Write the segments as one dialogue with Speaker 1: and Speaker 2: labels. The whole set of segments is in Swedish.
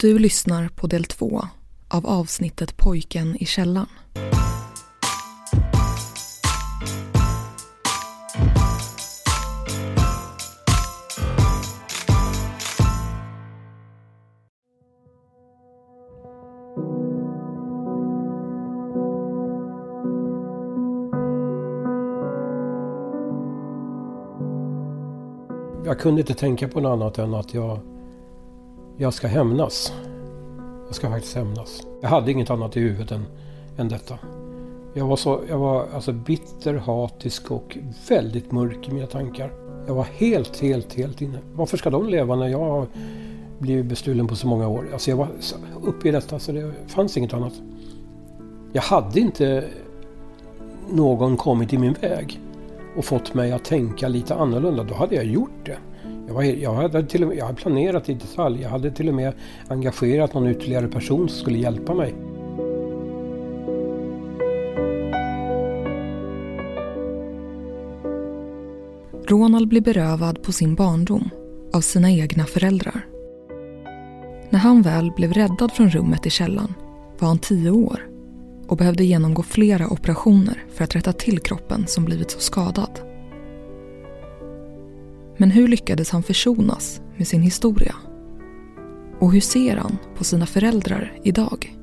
Speaker 1: Du lyssnar på del två av avsnittet Pojken i källaren.
Speaker 2: Jag kunde inte tänka på något annat än att jag, jag ska hämnas. Jag ska faktiskt hämnas. Jag hade inget annat i huvudet än, än detta. Jag var, så, jag var alltså bitter, hatisk och väldigt mörk i mina tankar. Jag var helt, helt, helt inne. Varför ska de leva när jag har blivit bestulen på så många år? Alltså jag var uppe i detta så det fanns inget annat. Jag hade inte någon kommit i min väg och fått mig att tänka lite annorlunda, då hade jag gjort det. Jag, var, jag, hade till och med, jag hade planerat i detalj. Jag hade till och med engagerat någon ytterligare person som skulle hjälpa mig.
Speaker 1: Ronald blir berövad på sin barndom av sina egna föräldrar. När han väl blev räddad från rummet i källan var han tio år och behövde genomgå flera operationer för att rätta till kroppen som blivit så skadad. Men hur lyckades han försonas med sin historia? Och hur ser han på sina föräldrar idag?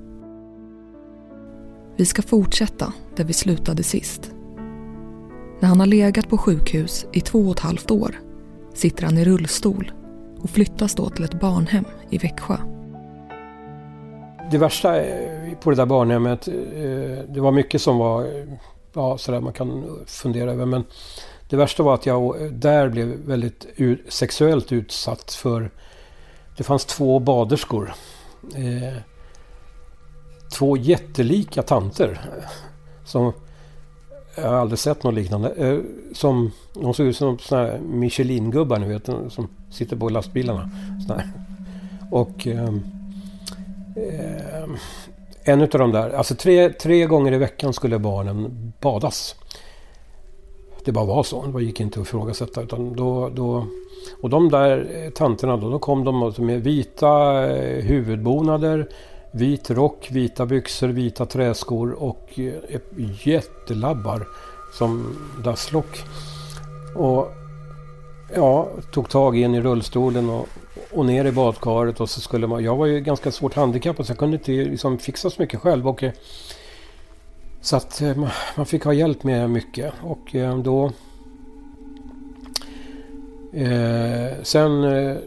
Speaker 1: Vi ska fortsätta där vi slutade sist. När han har legat på sjukhus i två och ett halvt år sitter han i rullstol och flyttas då till ett barnhem i Växjö.
Speaker 2: Det värsta på det där barnhemmet, eh, det var mycket som var ja, sådär man kan fundera över. Men det värsta var att jag där blev väldigt sexuellt utsatt för... Det fanns två baderskor. Eh, två jättelika tanter. Som, jag har aldrig sett något liknande. Eh, som, de såg ut som såna här Michelin-gubbar ni vet. Som sitter på lastbilarna. Och... Eh, en av de där, alltså tre, tre gånger i veckan skulle barnen badas det bara var så. Det gick inte att ifrågasätta. Utan då, då, och de där eh, tanterna då, då kom de alltså med vita eh, huvudbonader, vit rock, vita byxor, vita träskor och eh, jättelabbar som dasslock. Och ja, tog tag i en i rullstolen och, och ner i badkaret och så skulle man... Jag var ju ganska svårt handikappad så jag kunde inte liksom fixa så mycket själv. Och så att eh, man fick ha hjälp med mycket och eh, då... Eh, sen eh,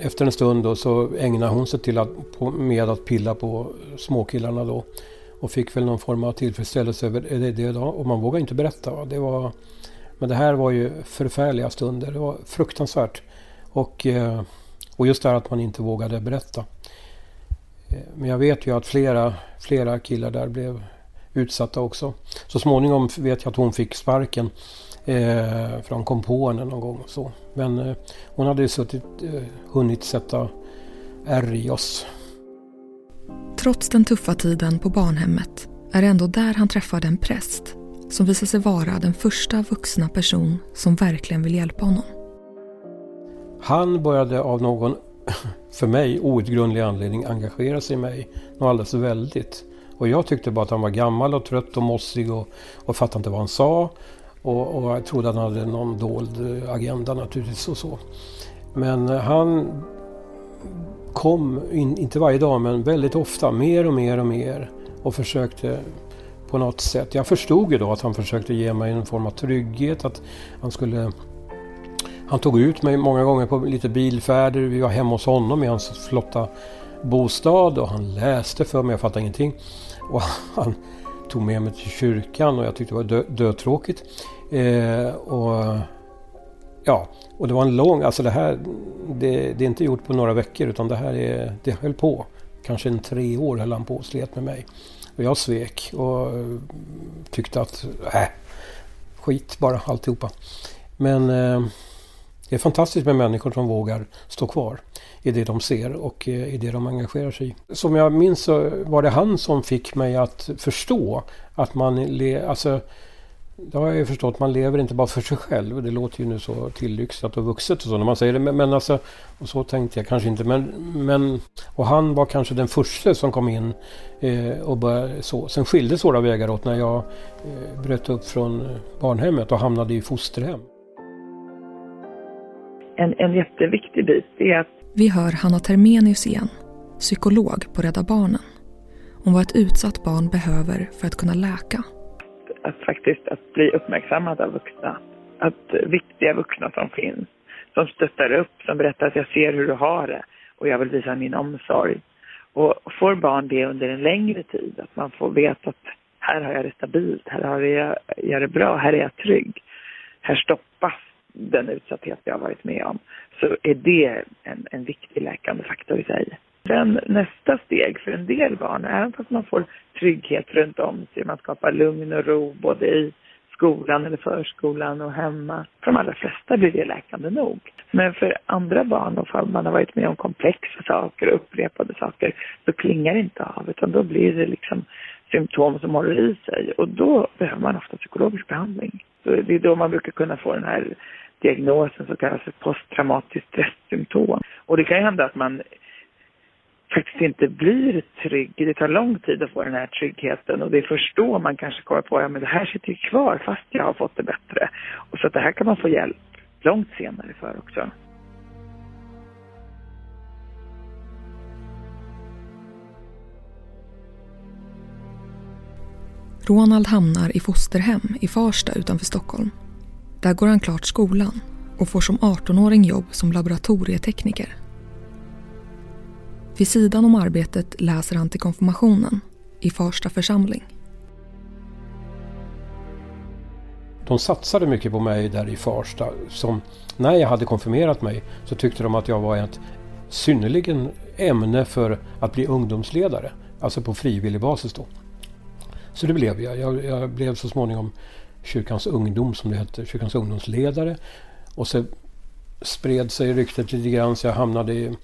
Speaker 2: efter en stund då så ägnade hon sig till att, på, med att pilla på småkillarna då. Och fick väl någon form av tillfredsställelse över eh, det, det då. Och man vågade inte berätta. Det var, men det här var ju förfärliga stunder. Det var fruktansvärt. Och, eh, och just det här att man inte vågade berätta. Eh, men jag vet ju att flera, flera killar där blev utsatta också. Så småningom vet jag att hon fick sparken. Eh, för hon kom på henne någon gång. Så. Men eh, hon hade suttit, eh, hunnit sätta ärr i oss.
Speaker 1: Trots den tuffa tiden på barnhemmet är det ändå där han träffade en präst som visar sig vara den första vuxna person som verkligen vill hjälpa honom.
Speaker 2: Han började av någon, för mig outgrundlig anledning engagera sig i mig. Något alldeles väldigt. Och jag tyckte bara att han var gammal och trött och mossig och, och fattade inte vad han sa. Och, och jag trodde att han hade någon dold agenda naturligtvis och så. Men eh, han kom, in, inte varje dag men väldigt ofta, mer och mer och mer och försökte på något sätt. Jag förstod ju då att han försökte ge mig en form av trygghet. Att han skulle... Han tog ut mig många gånger på lite bilfärder. Vi var hemma hos honom i hans flotta bostad och han läste för mig. Jag fattade ingenting. Och han tog med mig till kyrkan och jag tyckte det var dö dötråkigt. Eh, och, ja, och det var en lång, alltså det här, det, det, är inte gjort på några veckor utan det här är, det höll på. Kanske en tre år höll han på och slet med mig. Och jag svek och tyckte att, äh, skit bara alltihopa. Men eh, det är fantastiskt med människor som vågar stå kvar i det de ser och eh, i det de engagerar sig i. Som jag minns så var det han som fick mig att förstå att man... Alltså, det har jag ju förstått. Man lever inte bara för sig själv. Det låter ju nu så tillyxat och vuxet och så när man säger det. Men, men alltså, och så tänkte jag kanske inte. Men, men, och han var kanske den första som kom in eh, och började så. Sen skildes våra vägar åt när jag eh, bröt upp från barnhemmet och hamnade i fosterhem.
Speaker 3: En, en jätteviktig bit är att...
Speaker 1: Vi hör Hanna Termenius igen, psykolog på Rädda Barnen. Om vad ett utsatt barn behöver för att kunna läka
Speaker 3: att faktiskt att bli uppmärksammad av vuxna. Att viktiga vuxna som finns, som stöttar upp, som berättar att jag ser hur du har det och jag vill visa min omsorg. Och får barn det under en längre tid, att man får veta att här har jag det stabilt, här har jag, jag det bra, här är jag trygg. Här stoppas den utsatthet jag har varit med om. Så är det en, en viktig läkande faktor i sig. Sen nästa steg för en del barn, även fast man får trygghet runt om sig, man skapar lugn och ro både i skolan eller förskolan och hemma. För de allra flesta blir det läkande nog. Men för andra barn, om man har varit med om komplexa saker och upprepade saker, så klingar det inte av, utan då blir det liksom symptom som håller i sig och då behöver man ofta psykologisk behandling. Så det är då man brukar kunna få den här diagnosen som kallas för posttraumatiskt stresssymptom. Och det kan ju hända att man faktiskt inte blir trygg. Det tar lång tid att få den här tryggheten och det är först då man kanske kommer på att ja, det här sitter ju kvar fast jag har fått det bättre. Och så att det här kan man få hjälp långt senare för också.
Speaker 1: Ronald hamnar i fosterhem i Farsta utanför Stockholm. Där går han klart skolan och får som 18-åring jobb som laboratorietekniker vid sidan om arbetet läser han till konfirmationen i Farsta församling.
Speaker 2: De satsade mycket på mig där i Farsta. Som, när jag hade konfirmerat mig så tyckte de att jag var ett synnerligen ämne för att bli ungdomsledare. Alltså på frivillig basis då. Så det blev jag. Jag, jag blev så småningom kyrkans ungdom som det hette, kyrkans ungdomsledare. Och så spred sig ryktet lite grann så jag hamnade i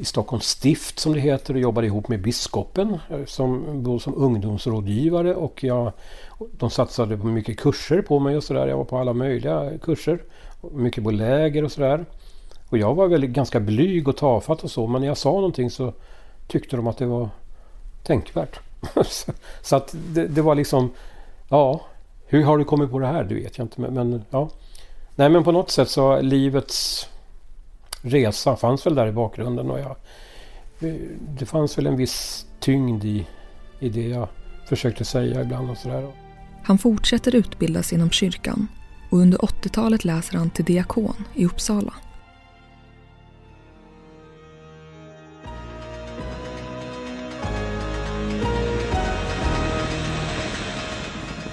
Speaker 2: i Stockholms stift som det heter och jobbade ihop med biskopen eh, som, som ungdomsrådgivare och jag, de satsade på mycket kurser på mig och sådär. Jag var på alla möjliga kurser. Mycket på läger och sådär. Och jag var väldigt ganska blyg och tafatt och så men när jag sa någonting så tyckte de att det var tänkvärt. så att det, det, var liksom Ja hur har du kommit på det här? Det vet jag inte men, men ja Nej men på något sätt så livets resa fanns väl där i bakgrunden. Och jag, det fanns väl en viss tyngd i, i det jag försökte säga ibland och sådär.
Speaker 1: Han fortsätter utbildas inom kyrkan och under 80-talet läser han till diakon i Uppsala.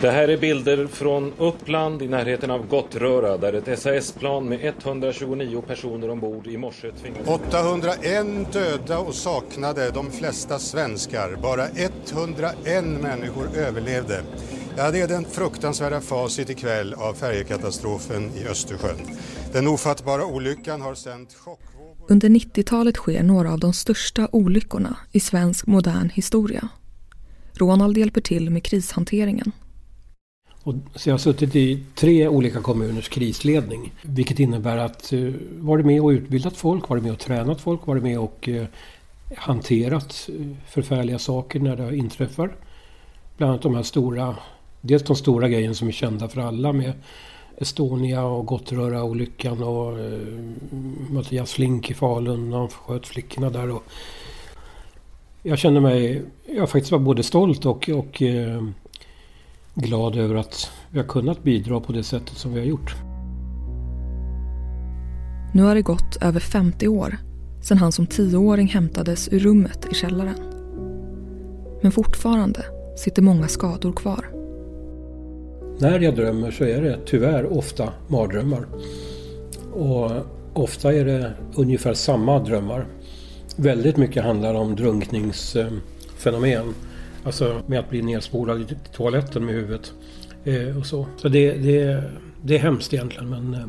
Speaker 4: Det här är bilder från Uppland i närheten av Gottröra där ett SAS-plan med 129 personer ombord i morse tvingades...
Speaker 5: 801 döda och saknade, de flesta svenskar. Bara 101 människor överlevde. Ja, det är den fruktansvärda facit ikväll av färjekatastrofen i Östersjön. Den ofattbara olyckan har sänt chockvågor...
Speaker 1: Under 90-talet sker några av de största olyckorna i svensk modern historia. Ronald hjälper till med krishanteringen.
Speaker 2: Och, så jag har suttit i tre olika kommuners krisledning. Vilket innebär att uh, varit med och utbildat folk, varit med och tränat folk, varit med och uh, hanterat uh, förfärliga saker när det inträffar. Bland annat de här stora, dels de stora grejerna som är kända för alla med Estonia och Gottröra-olyckan och uh, Mattias Flink i Falun när han sköt flickorna där. Och jag känner mig, jag faktiskt var både stolt och, och glad över att vi har kunnat bidra på det sättet som vi har gjort.
Speaker 1: Nu har det gått över 50 år sedan han som tioåring hämtades ur rummet i källaren. Men fortfarande sitter många skador kvar.
Speaker 2: När jag drömmer så är det tyvärr ofta mardrömmar. Och ofta är det ungefär samma drömmar. Väldigt mycket handlar om drunkningsfenomen. Alltså med att bli nerspolad i toaletten med huvudet. Eh, och så så det, det, det är hemskt egentligen men... Eh,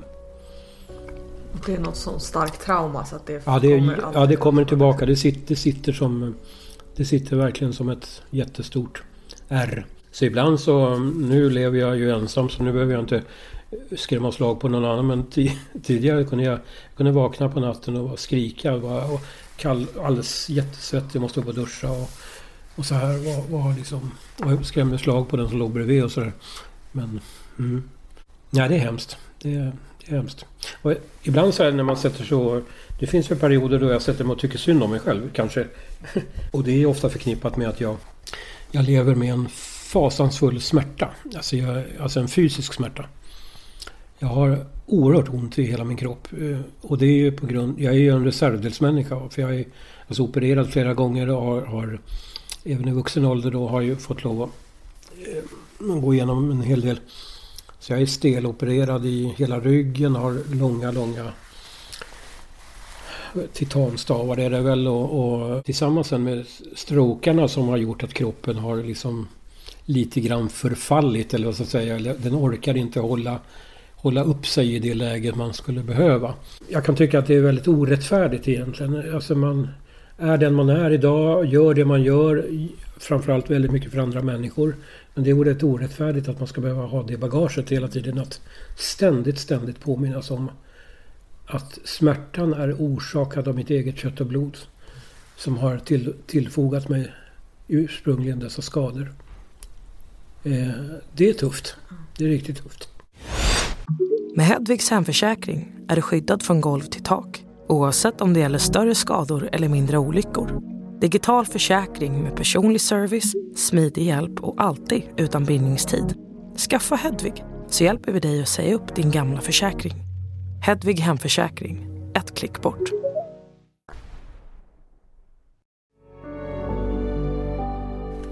Speaker 6: det är något sånt starkt trauma så att det
Speaker 2: ja, det, kommer Ja, det kommer tillbaka. Det sitter, det sitter som... Det sitter verkligen som ett jättestort R Så ibland så, nu lever jag ju ensam så nu behöver jag inte skrämma slag på någon annan. Men tidigare kunde jag kunde vakna på natten och skrika och, och kall, alldeles jättesvettig, måste upp och duscha och, och så här. Var, var liksom, och skrämde slag på den som låg bredvid och sådär. Men, mm. Nej, det är hemskt. Det är, det är hemskt. Och ibland så här när man sätter sig så... Det finns väl perioder då jag sätter mig och tycker synd om mig själv kanske. och det är ofta förknippat med att jag, jag lever med en fasansfull smärta. Alltså, jag, alltså en fysisk smärta. Jag har oerhört ont i hela min kropp. Eh, och det är ju på grund... Jag är ju en reservdelsmänniska. För jag är alltså opererad flera gånger och har, har även i vuxen ålder då har jag fått lov att eh, gå igenom en hel del. Så jag är stelopererad i hela ryggen, har långa, långa eh, titanstavar är det väl och, och tillsammans med strokarna som har gjort att kroppen har liksom lite grann förfallit eller vad ska jag säga. Den orkar inte hålla hålla upp sig i det läget man skulle behöva. Jag kan tycka att det är väldigt orättfärdigt egentligen. Alltså man är den man är idag, gör det man gör, framförallt väldigt mycket för andra människor. Men det är rätt orättfärdigt att man ska behöva ha det bagaget hela tiden. Att ständigt, ständigt påminnas om att smärtan är orsakad av mitt eget kött och blod. Som har till, tillfogat mig ursprungligen dessa skador. Eh, det är tufft. Det är riktigt tufft.
Speaker 7: Med Hedvigs hemförsäkring är du skyddad från golv till tak oavsett om det gäller större skador eller mindre olyckor. Digital försäkring med personlig service, smidig hjälp och alltid utan bindningstid. Skaffa Hedvig så hjälper vi dig att säga upp din gamla försäkring. Hedvig Hemförsäkring, ett klick bort.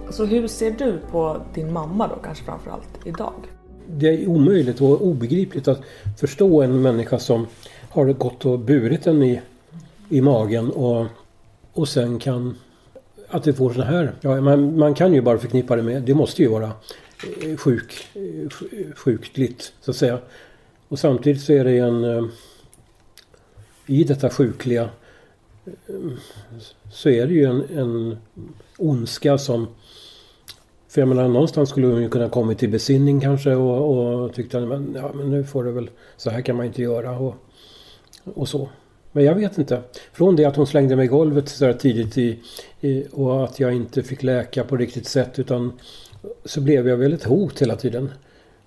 Speaker 6: Alltså hur ser du på din mamma då kanske framförallt idag?
Speaker 2: det är omöjligt och obegripligt att förstå en människa som har det gått och burit den i, i magen och, och sen kan... Att det får så här. Ja, man, man kan ju bara förknippa det med... Det måste ju vara eh, sjuk, eh, sjukligt så att säga. Och samtidigt så är det en... Eh, I detta sjukliga så är det ju en, en ondska som för jag menar någonstans skulle hon ju kunna kommit till besinning kanske och, och tyckte att men, ja, men nu får det väl, så här kan man inte göra och, och så. Men jag vet inte. Från det att hon slängde mig i golvet så tidigt i, i, och att jag inte fick läka på riktigt sätt utan så blev jag väl ett hot hela tiden.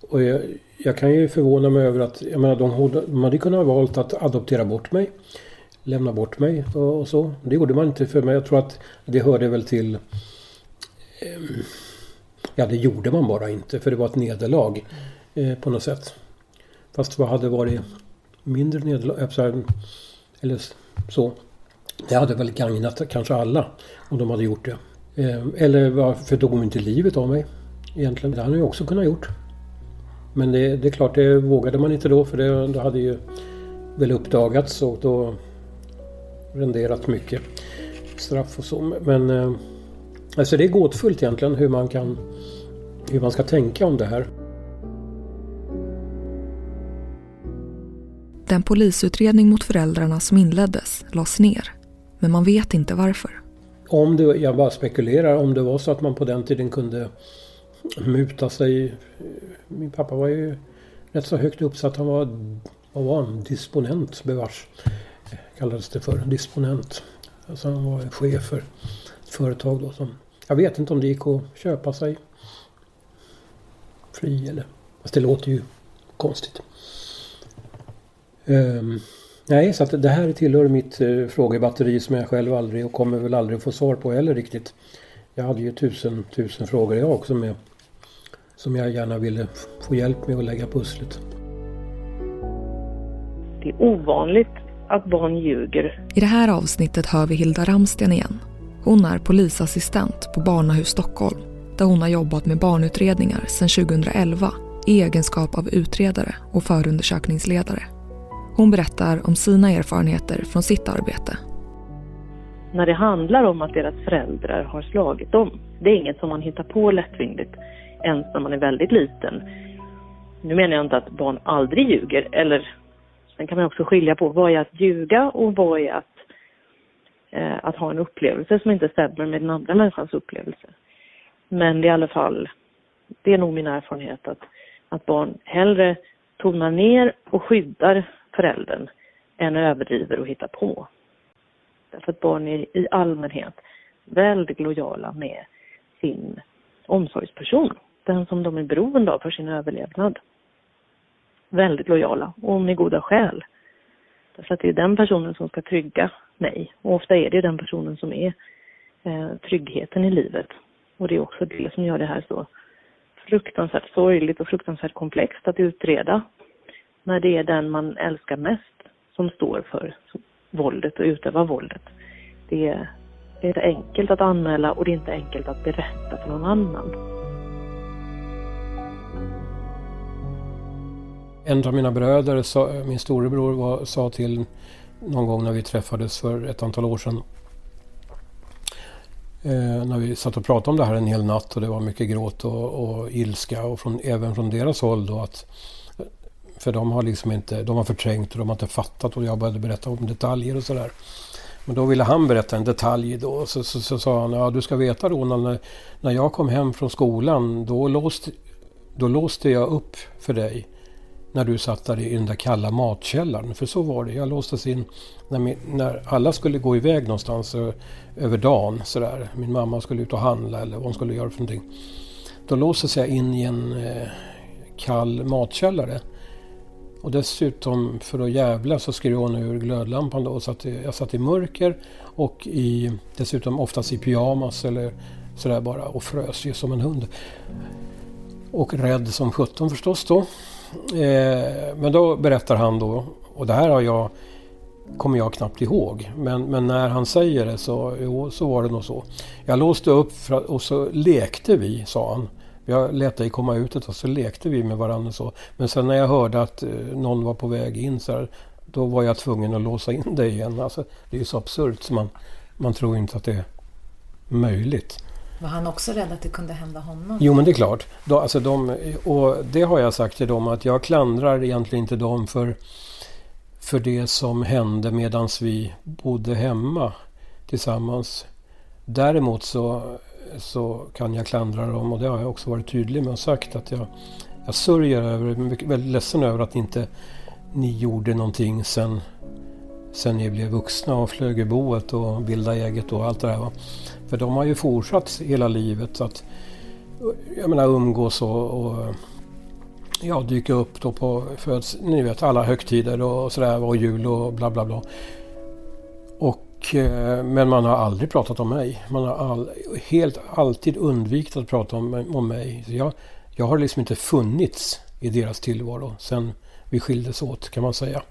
Speaker 2: Och jag, jag kan ju förvåna mig över att, jag menar de, de hade kunnat ha valt att adoptera bort mig. Lämna bort mig och, och, så. Det gjorde man inte för mig. Jag tror att det hörde väl till eh, Ja, det gjorde man bara inte för det var ett nederlag eh, på något sätt. Fast vad hade varit mindre nederlag? Eh, eller så. Det hade väl gagnat kanske alla om de hade gjort det. Eh, eller varför tog de inte livet av mig? Egentligen. Det hade de ju också kunnat gjort. Men det, det, är klart, det vågade man inte då för det, det hade ju väl uppdagats och då renderat mycket straff och så. Men eh, alltså det är gåtfullt egentligen hur man kan hur man ska tänka om det här.
Speaker 1: Den polisutredning mot föräldrarna som inleddes lades ner, men man vet inte varför.
Speaker 2: Om det, jag bara spekulerar, om det var så att man på den tiden kunde muta sig. Min pappa var ju rätt så högt uppsatt. Han var, vad var han? Disponent bevars. Kallades det för. Disponent. Alltså han var chef för ett företag då som... Jag vet inte om det gick att köpa sig fri eller... Fast det låter ju konstigt. Um, nej, så att det här tillhör mitt uh, frågebatteri som jag själv aldrig och kommer väl aldrig få svar på heller riktigt. Jag hade ju tusen, tusen frågor jag också med. Som jag gärna ville få hjälp med att lägga pusslet.
Speaker 8: Det är ovanligt att barn ljuger.
Speaker 1: I det här avsnittet hör vi Hilda Ramsten igen. Hon är polisassistent på Barnahus Stockholm där hon har jobbat med barnutredningar sedan 2011 i egenskap av utredare och förundersökningsledare. Hon berättar om sina erfarenheter från sitt arbete.
Speaker 8: När det handlar om att deras föräldrar har slagit dem, det är inget som man hittar på lättvindigt ens när man är väldigt liten. Nu menar jag inte att barn aldrig ljuger, eller sen kan man också skilja på vad är att ljuga och vad är att, eh, att ha en upplevelse som inte stämmer med den andra människans upplevelse. Men det är i alla fall Det är nog min erfarenhet att, att barn hellre tonar ner och skyddar föräldern än överdriver och hittar på. Därför att barn är i allmänhet väldigt lojala med sin omsorgsperson, den som de är beroende av för sin överlevnad. Väldigt lojala och med goda skäl. Därför att det är den personen som ska trygga mig och ofta är det den personen som är eh, tryggheten i livet. Och det är också det som gör det här så fruktansvärt sorgligt och fruktansvärt komplext att utreda när det är den man älskar mest som står för våldet och utövar våldet. Det är, det är inte enkelt att anmäla och det är inte enkelt att berätta för någon annan.
Speaker 2: En av mina bröder, min storebror, var, sa till någon gång när vi träffades för ett antal år sedan. Eh, när vi satt och pratade om det här en hel natt och det var mycket gråt och, och ilska och från, även från deras håll då att för de har liksom inte, de har förträngt och de har inte fattat och jag började berätta om detaljer och sådär. Men då ville han berätta en detalj då. Så, så, så sa han, ja du ska veta Ronald, när, när jag kom hem från skolan då låste, då låste jag upp för dig när du satt där i den där kalla matkällaren. För så var det. Jag låstes in när, min, när alla skulle gå iväg någonstans över dagen. Sådär. Min mamma skulle ut och handla eller vad hon skulle göra för någonting. Då låstes jag in i en eh, kall matkällare. Och dessutom för att jävla så skrev hon ur glödlampan då. Så att jag satt i mörker och i, dessutom oftast i pyjamas eller sådär bara och frös ju som en hund. Och rädd som sjutton förstås då. Eh, men då berättar han då, och det här har jag, kommer jag knappt ihåg. Men, men när han säger det så, jo, så var det nog så. Jag låste upp för, och så lekte vi, sa han. Jag lät dig komma ut och så lekte vi med varandra så. Men sen när jag hörde att eh, någon var på väg in så här, då var jag tvungen att låsa in dig igen. Alltså, det är ju så absurt så man, man tror inte att det är möjligt.
Speaker 9: Var han också rädd att det kunde hända honom?
Speaker 2: Jo, men det är klart. Då, alltså de, och det har jag sagt till dem att jag klandrar egentligen inte dem för, för det som hände medan vi bodde hemma tillsammans. Däremot så, så kan jag klandra dem och det har jag också varit tydlig med och sagt att jag, jag sörjer över, är väldigt ledsen över att inte ni gjorde någonting sen, sen ni blev vuxna och flög i boet och bildade eget och allt det där. För de har ju fortsatt hela livet att jag menar umgås och, och ja, dyka upp då på föds, ni vet alla högtider och sådär och jul och bla bla bla. Och, eh, men man har aldrig pratat om mig. Man har all, helt alltid undvikit att prata om, om mig. Så jag, jag har liksom inte funnits i deras tillvaro sen vi skildes åt kan man säga.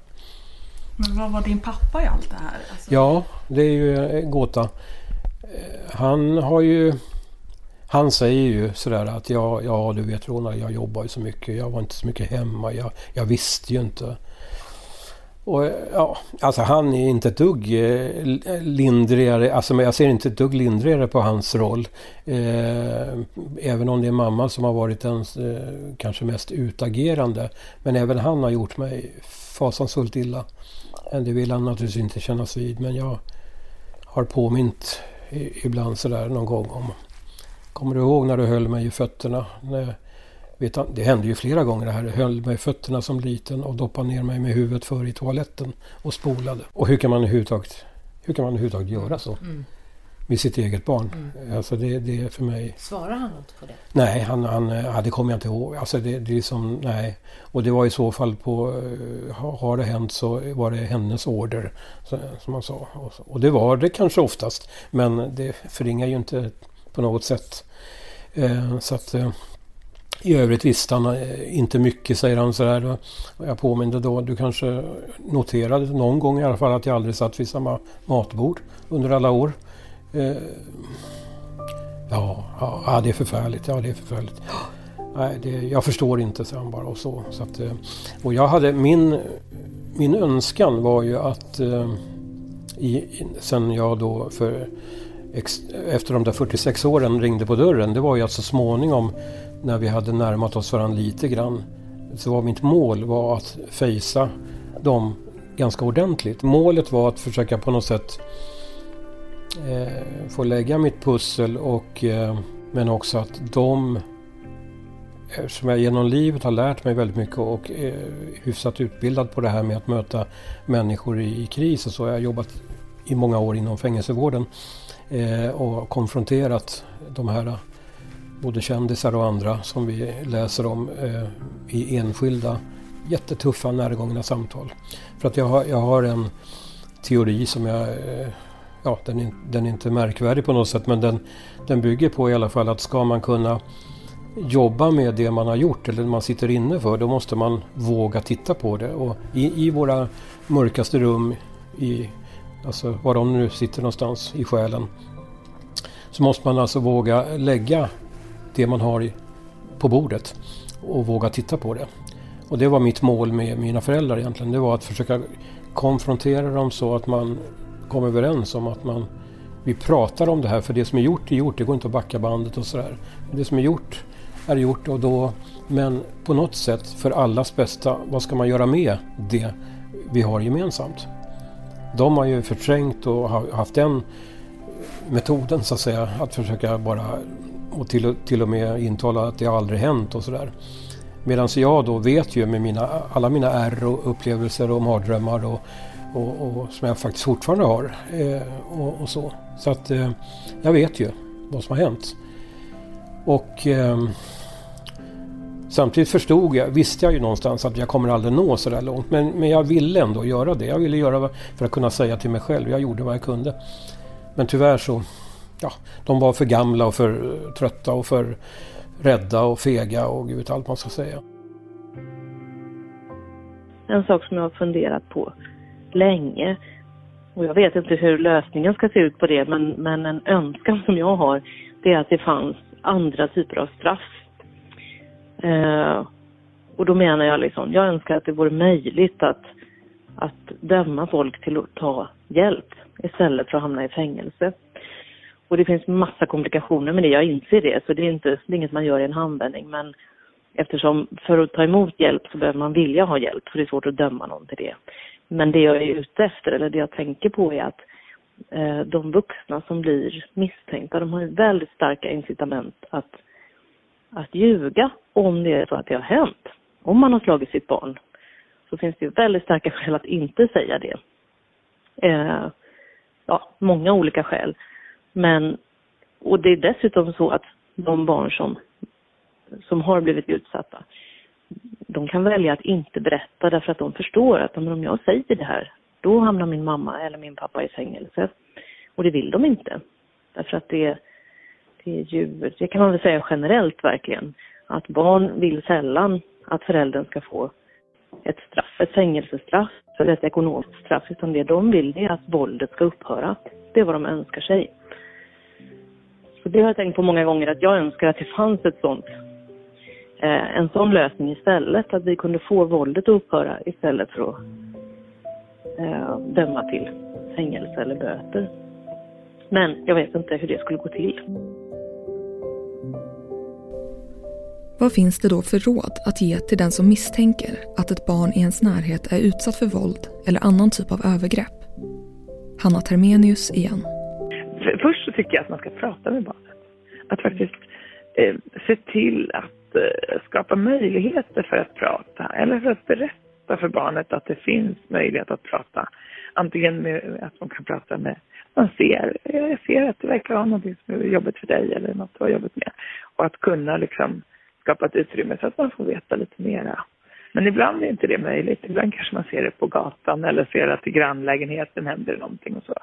Speaker 6: Men vad var din pappa i allt det här?
Speaker 2: Alltså... Ja, det är ju en gåta. Han har ju... Han säger ju sådär att ja, ja du vet Ronald, jag jobbar ju så mycket. Jag var inte så mycket hemma. Jag, jag visste ju inte. Och ja, alltså han är inte ett dugg eh, lindrigare. Alltså jag ser inte ett dugg lindrigare på hans roll. Eh, även om det är mamma som har varit den eh, kanske mest utagerande. Men även han har gjort mig fasansfullt illa. Det vill han naturligtvis inte kännas vid. Men jag har påmint ibland sådär någon gång om. Kommer du ihåg när du höll mig i fötterna? När, vet, det hände ju flera gånger det här. Jag höll mig i fötterna som liten och doppade ner mig med huvudet för i toaletten och spolade. Och hur kan man överhuvudtaget, hur kan man överhuvudtaget göra så? Mm. Med sitt eget barn. Mm. Alltså det, det är för mig...
Speaker 9: Svarar han något på det?
Speaker 2: Nej, han, han, ja, det kommer jag inte ihåg. Alltså det, det är som, nej. Och det var i så fall på, eh, har det hänt så var det hennes order. som man sa. Och, och, det var det kanske oftast. Men det förringar ju inte på något sätt. Eh, så att eh, i övrigt visste han eh, inte mycket, säger han sådär. Jag påminde då, du kanske noterade någon gång i alla fall att jag aldrig satt vid samma matbord under alla år. Eh, ja, ja, det är förfärligt. Ja, det är förfärligt. Nej, det, jag förstår inte, sa han bara. Och, så, så att, eh, och jag hade min, min önskan var ju att eh, i, sen jag då för efter de där 46 åren ringde på dörren. Det var ju att så småningom när vi hade närmat oss varandra lite grann så var mitt mål var att fejsa dem ganska ordentligt. Målet var att försöka på något sätt eh, få lägga mitt pussel och eh, men också att de eh, eftersom jag genom livet har lärt mig väldigt mycket och är hyfsat utbildad på det här med att möta människor i, i kris och så. Jag har jobbat i många år inom fängelsevården eh, och konfronterat de här både kändisar och andra som vi läser om eh, i enskilda jättetuffa närgångna samtal. För att jag har, jag har en teori som jag eh, ja, den är, den är inte märkvärdig på något sätt men den, den bygger på i alla fall att ska man kunna jobba med det man har gjort eller man sitter inne för, då måste man våga titta på det. Och i, i våra mörkaste rum, i, alltså var de nu sitter någonstans i själen, så måste man alltså våga lägga det man har på bordet och våga titta på det. Och det var mitt mål med mina föräldrar egentligen. Det var att försöka konfrontera dem så att man kom överens om att man vi pratar om det här för det som är gjort är gjort. Det går inte att backa bandet och sådär. Det som är gjort är gjort och då men på något sätt för allas bästa, vad ska man göra med det vi har gemensamt? De har ju förträngt och haft den metoden så att säga att försöka bara och till, till och med intala att det aldrig hänt och sådär. Medan jag då vet ju med mina, alla mina ärr och upplevelser och mardrömmar och, och, och, som jag faktiskt fortfarande har. Eh, och, och, så. Så att eh, jag vet ju vad som har hänt. Och eh, samtidigt förstod jag, visste jag ju någonstans att jag kommer aldrig nå så där långt. Men, men jag ville ändå göra det. Jag ville göra för att kunna säga till mig själv. Jag gjorde vad jag kunde. Men tyvärr så, ja, de var för gamla och för eh, trötta och för rädda och fega och gud vet allt man ska säga.
Speaker 8: En sak som jag har funderat på länge och jag vet inte hur lösningen ska se ut på det men, men en önskan som jag har det är att det fanns andra typer av straff. Eh, och då menar jag liksom, jag önskar att det vore möjligt att, att döma folk till att ta hjälp istället för att hamna i fängelse. Och det finns massa komplikationer med det, jag inser det, så det är, inte, det är inget man gör i en handvändning. Men eftersom för att ta emot hjälp så behöver man vilja ha hjälp, för det är svårt att döma någon till det. Men det jag är ute efter, eller det jag tänker på är att eh, de vuxna som blir misstänkta, de har ju väldigt starka incitament att, att ljuga om det är så att det har hänt. Om man har slagit sitt barn så finns det ju väldigt starka skäl att inte säga det. Eh, ja, många olika skäl. Men, och det är dessutom så att de barn som, som har blivit utsatta, de kan välja att inte berätta därför att de förstår att om jag säger det här, då hamnar min mamma eller min pappa i fängelse. Och det vill de inte. Därför att det, det är ju, det kan man väl säga generellt verkligen, att barn vill sällan att föräldern ska få ett straff, ett fängelsestraff eller ett ekonomiskt straff, utan det de vill är att våldet ska upphöra. Det är vad de önskar sig. Så det har jag tänkt på många gånger att jag önskar att det fanns ett sånt, eh, en sån lösning istället. Att vi kunde få våldet att upphöra istället för att eh, döma till fängelse eller böter. Men jag vet inte hur det skulle gå till.
Speaker 1: Vad finns det då för råd att ge till den som misstänker att ett barn i ens närhet är utsatt för våld eller annan typ av övergrepp? Hanna Termenius igen.
Speaker 3: Först tycker jag att man ska prata med barnet. Att faktiskt eh, se till att eh, skapa möjligheter för att prata eller för att berätta för barnet att det finns möjlighet att prata. Antingen med att man kan prata med, man ser, jag ser att det verkar vara något som är jobbigt för dig eller något du har jobbat med. Och att kunna liksom skapa ett utrymme så att man får veta lite mera. Men ibland är inte det möjligt. Ibland kanske man ser det på gatan eller ser att i grannlägenheten händer någonting och så.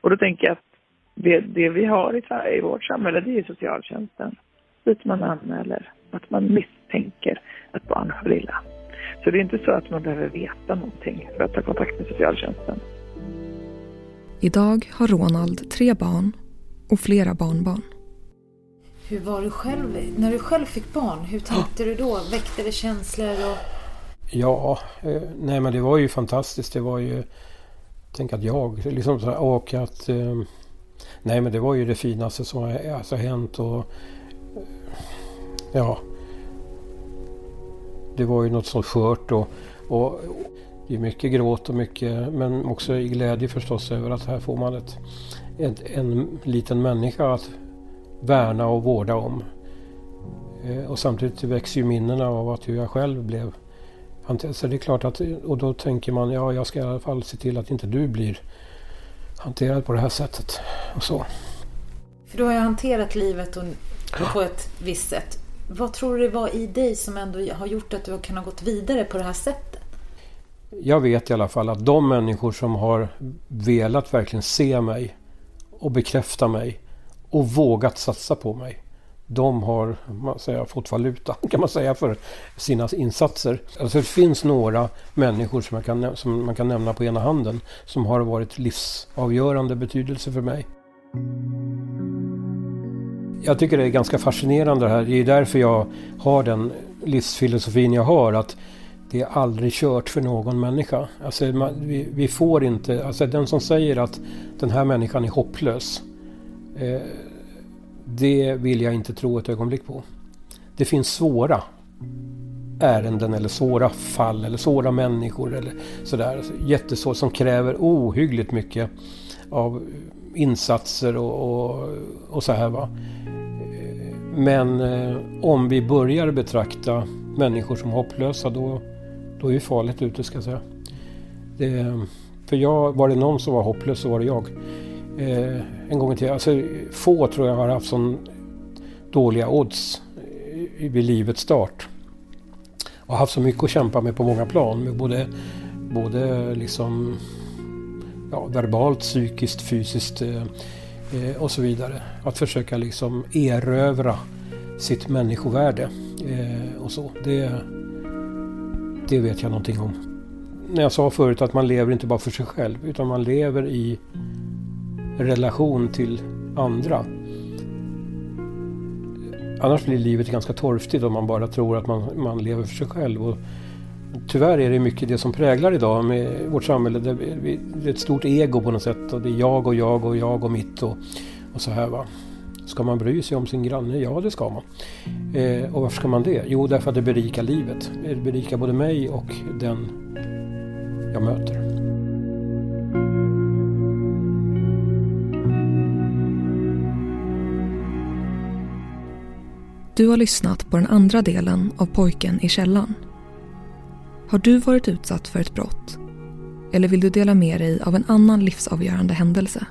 Speaker 3: Och då tänker jag att det, det vi har i, i vårt samhälle, det är socialtjänsten. Dit man anmäler att man misstänker att barn har illa. Så det är inte så att man behöver veta någonting för att ta kontakt med socialtjänsten.
Speaker 1: Idag har Ronald tre barn och flera barnbarn.
Speaker 9: Hur var du själv, när du själv fick barn, hur tänkte du då? Väckte det känslor? Och...
Speaker 2: Ja, eh, nej men det var ju fantastiskt. Det var ju, tänk att jag, liksom så här, och att eh, Nej men det var ju det finaste som har alltså, hänt och ja. Det var ju något så skört och, och det är mycket gråt och mycket men också i glädje förstås över att här får man ett, ett, en liten människa att värna och vårda om. Eh, och samtidigt växer ju minnena av att hur jag själv blev hanterad. Så det är klart att, och då tänker man, ja jag ska i alla fall se till att inte du blir hanterad på det här sättet. Och så.
Speaker 9: För du har ju hanterat livet och, på ett visst sätt. Vad tror du det var i dig som ändå har gjort att du har kunnat gått vidare på det här sättet?
Speaker 2: Jag vet i alla fall att de människor som har velat verkligen se mig och bekräfta mig och vågat satsa på mig. De har man säger, fått valuta kan man säga för sina insatser. Alltså det finns några människor som man, kan, som man kan nämna på ena handen som har varit livsavgörande betydelse för mig. Jag tycker det är ganska fascinerande det här. Det är därför jag har den livsfilosofin jag har. Att det är aldrig kört för någon människa. Alltså, man, vi, vi, får inte... Alltså den som säger att den här människan är hopplös. Eh, det vill jag inte tro ett ögonblick på. Det finns svåra ärenden eller svåra fall eller svåra människor eller sådär. Alltså, Jättesvårt som kräver ohyggligt mycket av insatser och, och, och så här va. Men eh, om vi börjar betrakta människor som hopplösa då, då är vi farligt ute ska jag säga. Det, för jag, var det någon som var hopplös så var det jag. Eh, en gång i tiden. Alltså, få tror jag har haft så dåliga odds eh, vid livets start. Och haft så mycket att kämpa med på många plan. Med både, både liksom ja, verbalt, psykiskt, fysiskt eh, eh, och så vidare. Att försöka liksom erövra sitt människovärde eh, och så. Det, det vet jag någonting om. När jag sa förut att man lever inte bara för sig själv utan man lever i relation till andra. Annars blir livet ganska torftigt om man bara tror att man, man lever för sig själv. Och tyvärr är det mycket det som präglar idag med vårt samhälle. Det är ett stort ego på något sätt. Och det är jag och jag och jag och mitt och, och så här. Va. Ska man bry sig om sin granne? Ja, det ska man. Eh, och varför ska man det? Jo, därför att det berikar livet. Det berikar både mig och den jag möter.
Speaker 1: Du har lyssnat på den andra delen av Pojken i källan. Har du varit utsatt för ett brott? Eller vill du dela med dig av en annan livsavgörande händelse?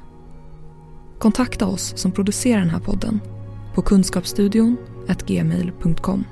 Speaker 1: Kontakta oss som producerar den här podden på kunskapsstudion gmail.com.